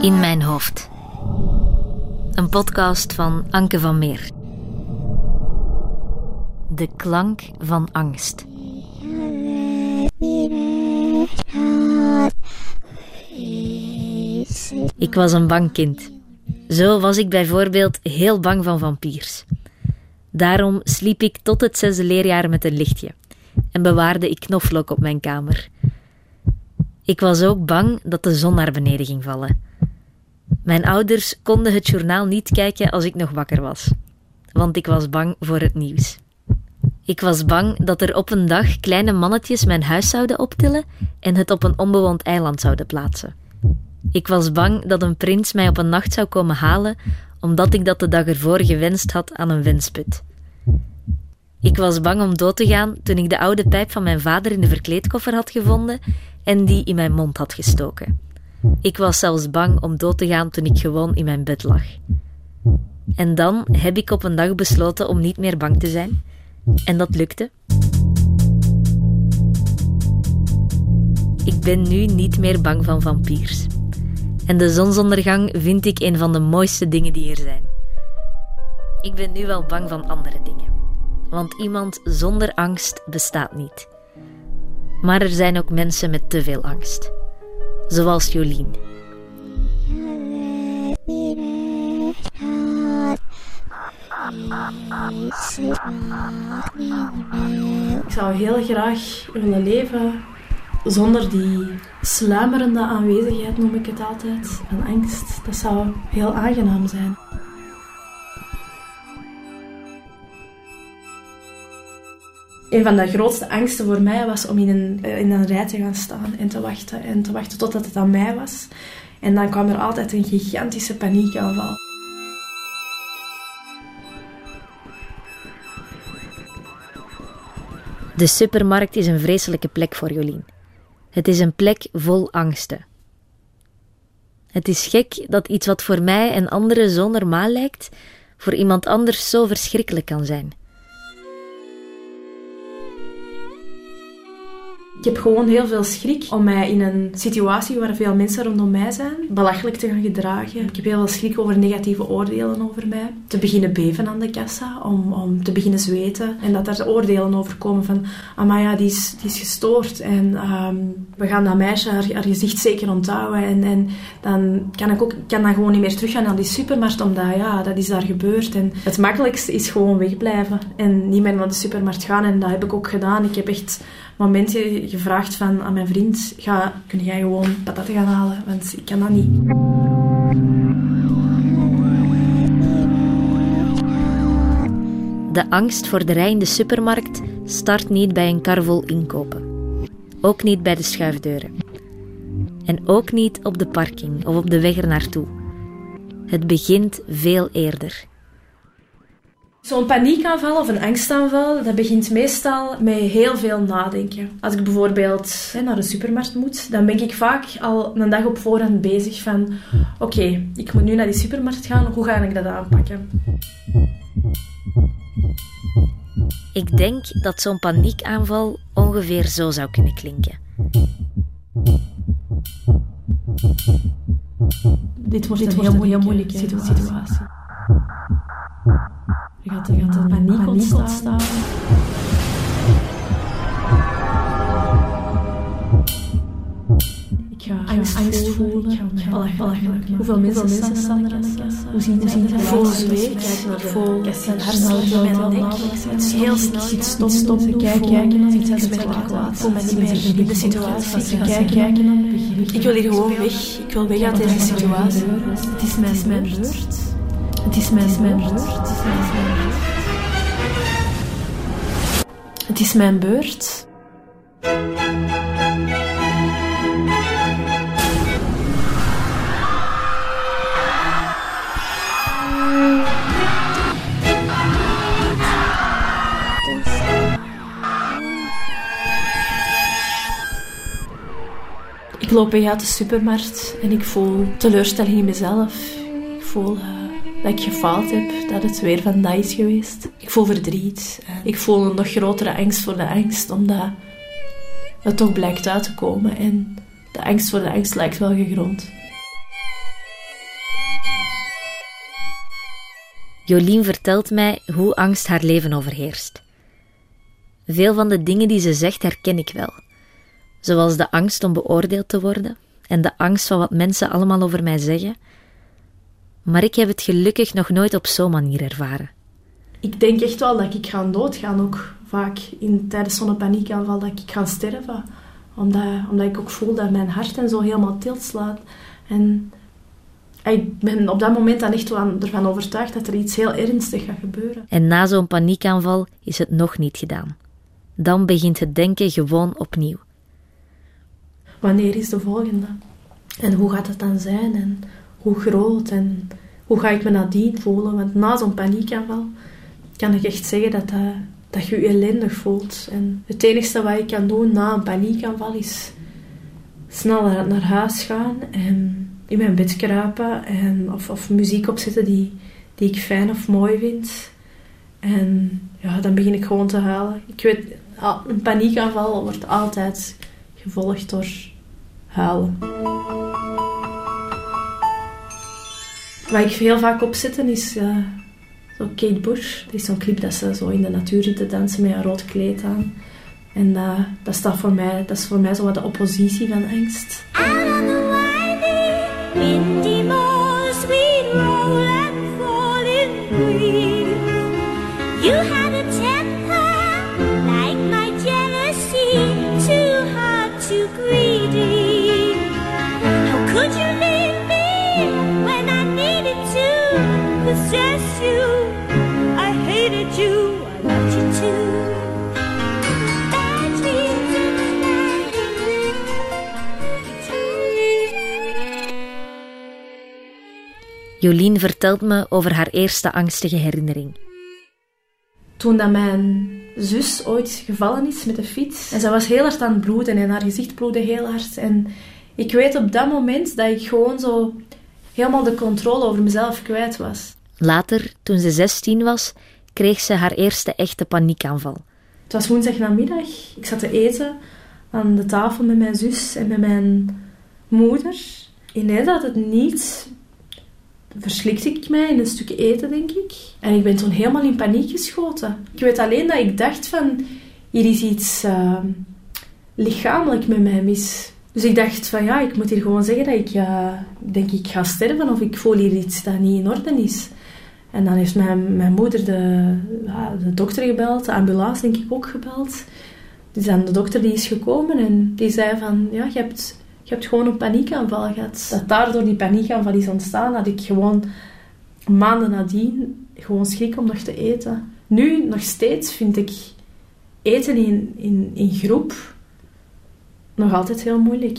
In mijn hoofd. Een podcast van Anke van Meer. De klank van angst. Ik was een bang kind. Zo was ik bijvoorbeeld heel bang van vampiers. Daarom sliep ik tot het zesde leerjaar met een lichtje en bewaarde ik knoflook op mijn kamer. Ik was ook bang dat de zon naar beneden ging vallen. Mijn ouders konden het journaal niet kijken als ik nog wakker was, want ik was bang voor het nieuws. Ik was bang dat er op een dag kleine mannetjes mijn huis zouden optillen en het op een onbewoond eiland zouden plaatsen. Ik was bang dat een prins mij op een nacht zou komen halen, omdat ik dat de dag ervoor gewenst had aan een wensput. Ik was bang om dood te gaan toen ik de oude pijp van mijn vader in de verkleedkoffer had gevonden en die in mijn mond had gestoken. Ik was zelfs bang om dood te gaan toen ik gewoon in mijn bed lag. En dan heb ik op een dag besloten om niet meer bang te zijn. En dat lukte. Ik ben nu niet meer bang van vampiers. En de zonsondergang vind ik een van de mooiste dingen die er zijn. Ik ben nu wel bang van andere dingen. Want iemand zonder angst bestaat niet. Maar er zijn ook mensen met te veel angst. Zoals Jolien. Ik zou heel graag willen leven zonder die sluimerende aanwezigheid, noem ik het altijd, van angst. Dat zou heel aangenaam zijn. Een van de grootste angsten voor mij was om in een, in een rij te gaan staan en te wachten. En te wachten totdat het aan mij was. En dan kwam er altijd een gigantische paniekaanval. De supermarkt is een vreselijke plek voor Jolien. Het is een plek vol angsten. Het is gek dat iets wat voor mij en anderen zo normaal lijkt, voor iemand anders zo verschrikkelijk kan zijn. Ik heb gewoon heel veel schrik om mij in een situatie waar veel mensen rondom mij zijn, belachelijk te gaan gedragen. Ik heb heel veel schrik over negatieve oordelen over mij. Te beginnen beven aan de kassa, om, om te beginnen zweten. En dat er oordelen over komen van, Amaya, die is, die is gestoord. En ehm, we gaan dat meisje haar, gezicht zeker onthouden. En, en dan kan ik ook kan dan gewoon niet meer teruggaan naar die supermarkt, omdat ja, dat is daar gebeurd. En het makkelijkste is gewoon wegblijven en niet meer naar de supermarkt gaan. En dat heb ik ook gedaan. Ik heb echt momentje gevraagd van aan mijn vriend, ga, kun jij gewoon patatten gaan halen, want ik kan dat niet. De angst voor de rij in de supermarkt start niet bij een kar vol inkopen. Ook niet bij de schuifdeuren. En ook niet op de parking of op de weg er naartoe. Het begint veel eerder. Zo'n paniekaanval of een angstaanval, dat begint meestal met heel veel nadenken. Als ik bijvoorbeeld hè, naar de supermarkt moet, dan ben ik vaak al een dag op voorhand bezig van oké, ik moet nu naar die supermarkt gaan, hoe ga ik dat aanpakken? Ik denk dat zo'n paniekaanval ongeveer zo zou kunnen klinken. Dit wordt Dit een heel, heel moeilijke situatie. situatie. Er gaat, er gaat een paniek, paniek ontstaan. ontstaan. Ik ga angst, angst voelen. Ik ga belachelijk. Hoeveel mensen, staan er aan de kassa? Hoe zien ze eruit? Vol zweet. Kijk naar de kassa. Hersenen met mijn nek. Het is heel snel. Ik stom, stom. Kijk, kijken. Ik zit met kwaad. Voel me niet meer in de situatie. Kijk, kijken. Ik wil hier gewoon weg. Ik wil weg uit deze situatie. Het is mijn beurt. Het is mijn, beurt. Het is mijn beurt. Ik loop weg uit de supermarkt en ik voel teleurstelling in mezelf. Ik voel uh, dat ik gefaald heb, dat het weer vandaag is geweest. Ik voel verdriet. Ik voel een nog grotere angst voor de angst, omdat het toch blijkt uit te komen. En de angst voor de angst lijkt wel gegrond. Jolien vertelt mij hoe angst haar leven overheerst. Veel van de dingen die ze zegt herken ik wel. Zoals de angst om beoordeeld te worden en de angst van wat mensen allemaal over mij zeggen. Maar ik heb het gelukkig nog nooit op zo'n manier ervaren. Ik denk echt wel dat ik ga doodgaan, ook vaak in, tijdens zo'n paniekaanval, dat ik ga sterven. Omdat, omdat ik ook voel dat mijn hart en zo helemaal tilt slaat. En ik ben op dat moment dan echt wel ervan overtuigd dat er iets heel ernstigs gaat gebeuren. En na zo'n paniekaanval is het nog niet gedaan. Dan begint het denken gewoon opnieuw. Wanneer is de volgende? En hoe gaat het dan zijn? En hoe groot? En hoe ga ik me nadien voelen? Want na zo'n paniekaanval kan ik echt zeggen dat, dat, dat je je ellendig voelt. En het enige wat ik kan doen na een paniekaanval is snel naar huis gaan en in mijn bed kruipen en, of, muziek opzetten die, die ik fijn of mooi vind. En ja, dan begin ik gewoon te huilen. Ik weet, een paniekaanval wordt altijd gevolgd door huilen. Wat ik heel vaak opzetten is uh, zo Kate Bush. Dat is zo'n clip dat ze zo in de natuur zit te dansen met een rood kleed aan. En uh, dat, staat voor mij, dat is voor mij zo wat de oppositie van angst. Possess you? I hated you, I loved you too. Jolien vertelt me over haar eerste angstige herinnering. Toen dat mijn zus ooit gevallen is met de fiets. En ze was heel hard aan het bloeden en haar gezicht bloedde heel hard. En ik weet op dat moment dat ik gewoon zo helemaal de controle over mezelf kwijt was. Later, toen ze 16 was, kreeg ze haar eerste echte paniekaanval. Het was woensdag namiddag. Ik zat te eten aan de tafel met mijn zus en met mijn moeder. Ineens had het niet verslikte ik mij in een stuk eten, denk ik. En ik ben toen helemaal in paniek geschoten. Ik weet alleen dat ik dacht van, hier is iets uh, lichamelijk met mij mis. Dus ik dacht van, ja, ik moet hier gewoon zeggen dat ik, uh, denk ik ga sterven of ik voel hier iets dat niet in orde is. En dan heeft mijn, mijn moeder de, de dokter gebeld, de ambulance denk ik ook gebeld. Dus dan de dokter die is gekomen en die zei van, ja, je hebt je hebt gewoon een paniekaanval gehad. Dat daardoor die paniekaanval is ontstaan, dat ik gewoon maanden nadien gewoon schrik om nog te eten. Nu, nog steeds, vind ik eten in, in, in groep nog altijd heel moeilijk.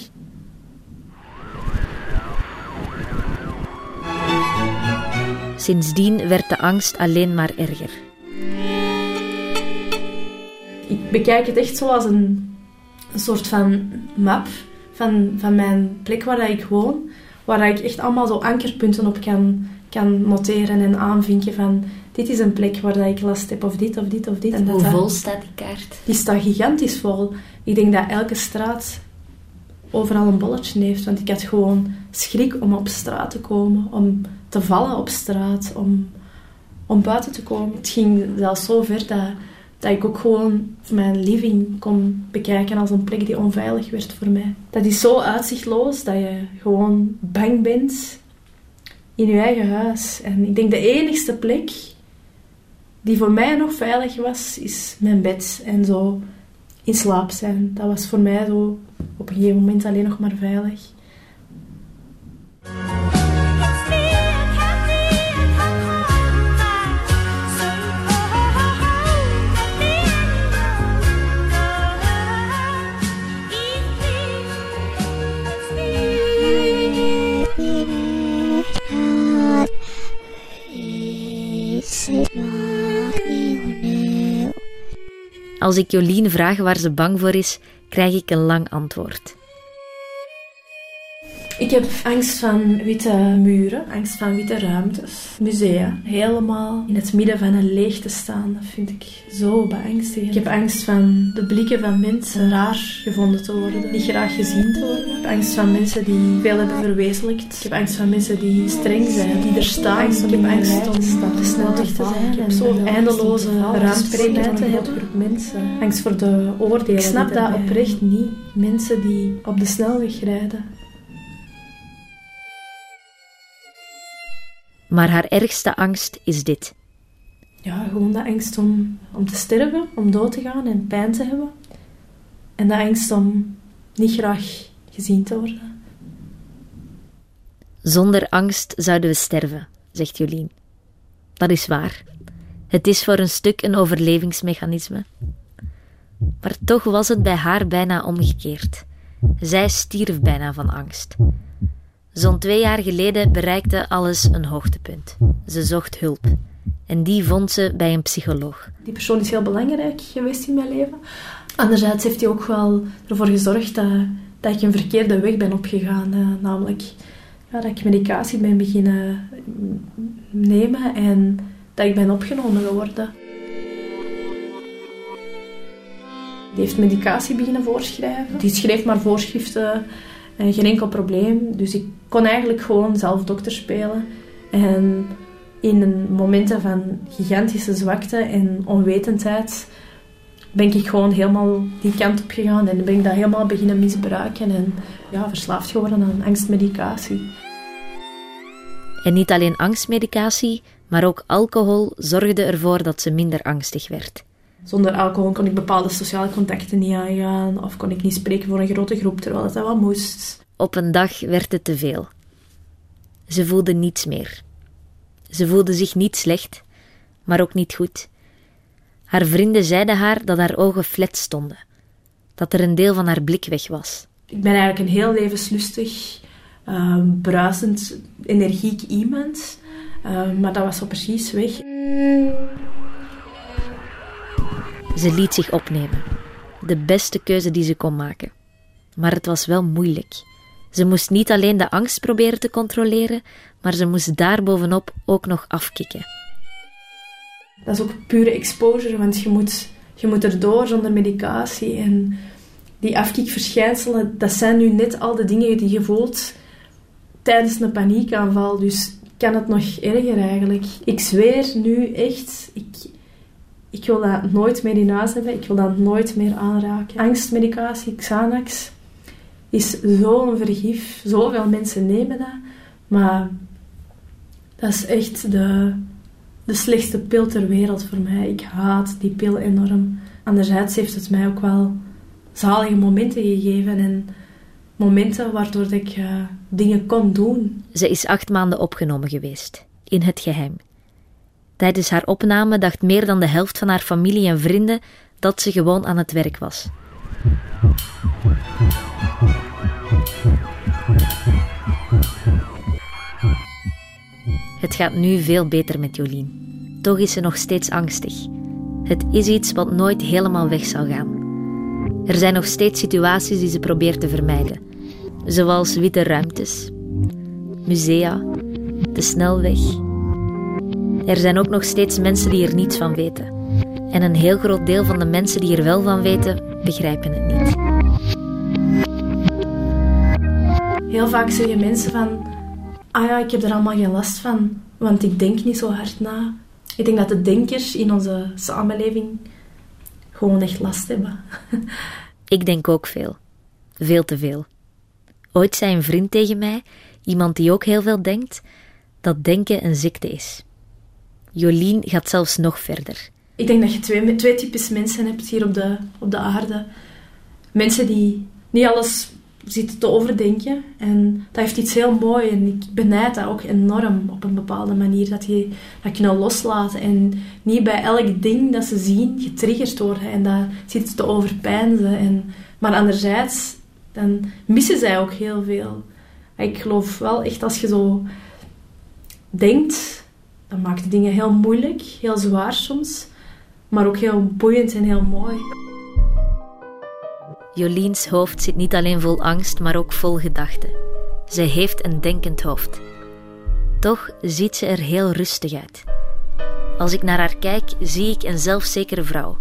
Sindsdien werd de angst alleen maar erger. Ik bekijk het echt zo als een, een soort van map van, van mijn plek waar ik woon. Waar ik echt allemaal zo ankerpunten op kan, kan noteren en aanvinken van... Dit is een plek waar ik last heb, of dit, of dit, of dit. En hoe vol staat die kaart? Die staat gigantisch vol. Ik denk dat elke straat overal een bolletje heeft. Want ik had gewoon schrik om op straat te komen. Om te vallen op straat. Om, om buiten te komen. Het ging zelfs zo ver dat dat ik ook gewoon mijn living kon bekijken als een plek die onveilig werd voor mij. Dat is zo uitzichtloos dat je gewoon bang bent in je eigen huis. En ik denk de enigste plek die voor mij nog veilig was, is mijn bed en zo in slaap zijn. Dat was voor mij zo op een gegeven moment alleen nog maar veilig. Als ik Jolien vraag waar ze bang voor is, krijg ik een lang antwoord. Ik heb angst van witte muren, angst van witte ruimtes, musea. Helemaal in het midden van een leeg te staan, dat vind ik zo beangstigend. Ik heb angst van de blikken van mensen raar gevonden te worden, niet graag gezien te worden. Ik heb angst van mensen die veel hebben verwezenlijkt. Ik heb angst van mensen die streng zijn, die er staan. Ik heb angst om te snel te zijn. Ik heb zo eindeloze ruimtes te hebben. mensen. Angst voor de oordelen. Ik snap dat oprecht niet. Mensen die op de snelweg rijden Maar haar ergste angst is dit. Ja, gewoon de angst om, om te sterven, om dood te gaan en pijn te hebben. En de angst om niet graag gezien te worden. Zonder angst zouden we sterven, zegt Jolien. Dat is waar. Het is voor een stuk een overlevingsmechanisme. Maar toch was het bij haar bijna omgekeerd. Zij stierf bijna van angst. Zo'n twee jaar geleden bereikte alles een hoogtepunt. Ze zocht hulp. En die vond ze bij een psycholoog. Die persoon is heel belangrijk geweest in mijn leven. Anderzijds heeft hij ook wel ervoor gezorgd dat, dat ik een verkeerde weg ben opgegaan. Uh, namelijk ja, dat ik medicatie ben beginnen nemen en dat ik ben opgenomen geworden. Die heeft medicatie beginnen voorschrijven. Die schreef maar voorschriften en geen enkel probleem. Dus ik kon eigenlijk gewoon zelf dokter spelen. En in momenten van gigantische zwakte en onwetendheid ben ik gewoon helemaal die kant op gegaan en ben ik dat helemaal beginnen misbruiken en ja, verslaafd geworden aan angstmedicatie. En niet alleen angstmedicatie, maar ook alcohol zorgde ervoor dat ze minder angstig werd. Zonder alcohol kon ik bepaalde sociale contacten niet aangaan of kon ik niet spreken voor een grote groep, terwijl dat wel moest. Op een dag werd het te veel. Ze voelde niets meer. Ze voelde zich niet slecht, maar ook niet goed. Haar vrienden zeiden haar dat haar ogen flat stonden, dat er een deel van haar blik weg was. Ik ben eigenlijk een heel levenslustig, uh, bruisend, energiek iemand, uh, maar dat was zo precies weg. Ze liet zich opnemen. De beste keuze die ze kon maken. Maar het was wel moeilijk. Ze moest niet alleen de angst proberen te controleren, maar ze moest daarbovenop ook nog afkicken. Dat is ook pure exposure, want je moet, je moet erdoor zonder medicatie. En die afkikverschijnselen, dat zijn nu net al de dingen die je voelt tijdens een paniekaanval. Dus kan het nog erger eigenlijk. Ik zweer nu echt, ik, ik wil dat nooit meer in huis hebben. Ik wil dat nooit meer aanraken. Angstmedicatie, Xanax, is zo'n vergif. Zoveel mensen nemen dat. Maar dat is echt de, de slechtste pil ter wereld voor mij. Ik haat die pil enorm. Anderzijds heeft het mij ook wel zalige momenten gegeven en momenten waardoor ik uh, dingen kon doen. Ze is acht maanden opgenomen geweest, in het geheim. Tijdens haar opname dacht meer dan de helft van haar familie en vrienden dat ze gewoon aan het werk was. Het gaat nu veel beter met Jolien. Toch is ze nog steeds angstig. Het is iets wat nooit helemaal weg zal gaan. Er zijn nog steeds situaties die ze probeert te vermijden, zoals witte ruimtes, musea, de snelweg. Er zijn ook nog steeds mensen die er niets van weten. En een heel groot deel van de mensen die er wel van weten, begrijpen het niet. Heel vaak zeggen mensen van ah ja, ik heb er allemaal geen last van, want ik denk niet zo hard na. Ik denk dat de denkers in onze samenleving gewoon echt last hebben. ik denk ook veel. Veel te veel. Ooit zei een vriend tegen mij, iemand die ook heel veel denkt, dat denken een ziekte is. Jolien gaat zelfs nog verder. Ik denk dat je twee, twee types mensen hebt hier op de, op de aarde. Mensen die niet alles zitten te overdenken. En dat heeft iets heel moois. En ik benijd dat ook enorm op een bepaalde manier. Dat je dat kunnen loslaten. En niet bij elk ding dat ze zien getriggerd worden. En dat zitten te overpijnzen. En, maar anderzijds, dan missen zij ook heel veel. Ik geloof wel echt als je zo denkt, dan maakt dingen heel moeilijk, heel zwaar soms. Maar ook heel boeiend en heel mooi. Joliens hoofd zit niet alleen vol angst, maar ook vol gedachten. Ze heeft een denkend hoofd. Toch ziet ze er heel rustig uit. Als ik naar haar kijk, zie ik een zelfzekere vrouw.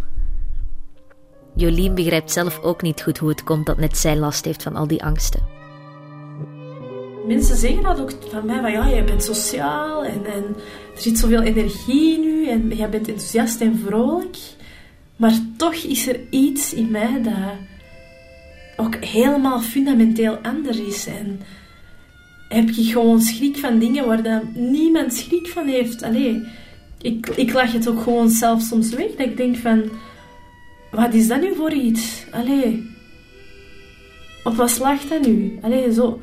Jolien begrijpt zelf ook niet goed hoe het komt dat net zij last heeft van al die angsten. Mensen zeggen dat ook van mij, van ja, jij bent sociaal en, en er zit zoveel energie in u en jij bent enthousiast en vrolijk. Maar toch is er iets in mij dat ook helemaal fundamenteel anders is. En heb ik gewoon schrik van dingen waar dan niemand schrik van heeft. Allee, ik, ik lach het ook gewoon zelf soms weg. Dat ik denk van, wat is dat nu voor iets? Allee, op wat slacht dat nu? Allee, zo,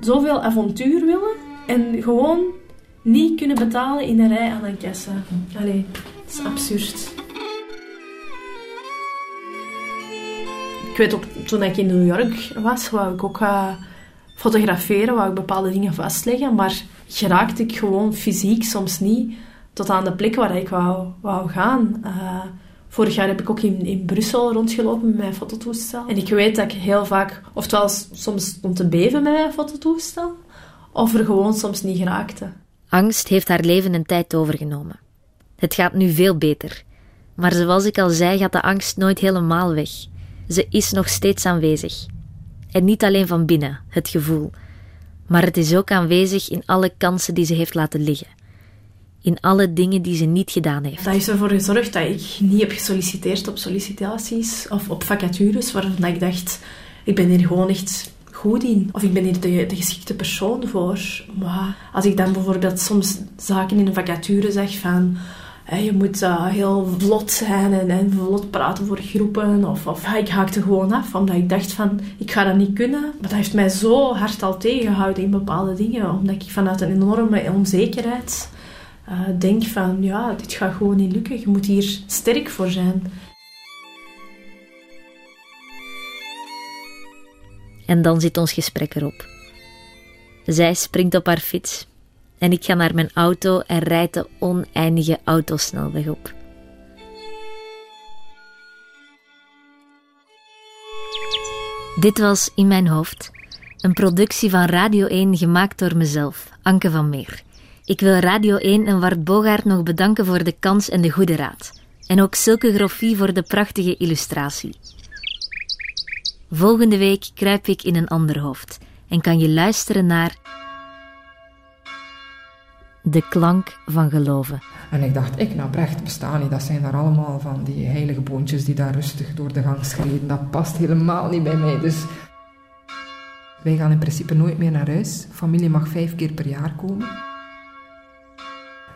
zoveel avontuur willen en gewoon niet kunnen betalen in een rij aan een kassa. Allee, dat is absurd. Ik weet ook, toen ik in New York was, wou ik ook uh, fotograferen, wou ik bepaalde dingen vastleggen, maar geraakte ik gewoon fysiek soms niet tot aan de plek waar ik wou, wou gaan. Uh, vorig jaar heb ik ook in, in Brussel rondgelopen met mijn fototoestel. En ik weet dat ik heel vaak, oftewel soms stond te beven met mijn fototoestel, of er gewoon soms niet geraakte. Angst heeft haar leven een tijd overgenomen. Het gaat nu veel beter. Maar zoals ik al zei, gaat de angst nooit helemaal weg. Ze is nog steeds aanwezig. En niet alleen van binnen, het gevoel, maar het is ook aanwezig in alle kansen die ze heeft laten liggen. In alle dingen die ze niet gedaan heeft. Dat is ervoor gezorgd dat ik niet heb gesolliciteerd op sollicitaties of op vacatures waarvan ik dacht, ik ben hier gewoon echt goed in. Of ik ben hier de, de geschikte persoon voor. Maar als ik dan bijvoorbeeld soms zaken in een vacature zeg van je moet uh, heel vlot zijn en, en, vlot praten voor groepen. Of, of ik haakte gewoon af, omdat ik dacht van, ik ga dat niet kunnen. Maar dat heeft mij zo hard al tegengehouden in bepaalde dingen. Omdat ik vanuit een enorme onzekerheid uh, denk van, ja, dit gaat gewoon niet lukken. Je moet hier sterk voor zijn. En dan zit ons gesprek erop. Zij springt op haar fiets en ik ga naar mijn auto en rijd de oneindige autosnelweg op. Dit was In Mijn Hoofd, een productie van Radio 1 gemaakt door mezelf, Anke van Meer. Ik wil Radio 1 en Wart Bogaert nog bedanken voor de kans en de goede raad. En ook Silke Groffie voor de prachtige illustratie. Volgende week kruip ik in een ander hoofd en kan je luisteren naar de klank van geloven. En ik dacht, ik nou Brecht bestaan niet. Dat zijn daar allemaal van die heilige boontjes die daar rustig door de gang schreden. Dat past helemaal niet bij mij. Dus wij gaan in principe nooit meer naar huis. Familie mag vijf keer per jaar komen.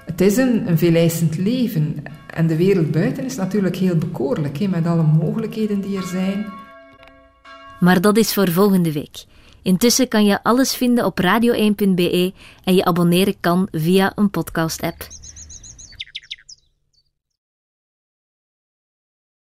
Het is een, een veeleisend leven. En de wereld buiten is natuurlijk heel bekoorlijk, met alle mogelijkheden die er zijn. Maar dat is voor volgende week. Intussen kan je alles vinden op radio1.be en je abonneren kan via een podcast-app.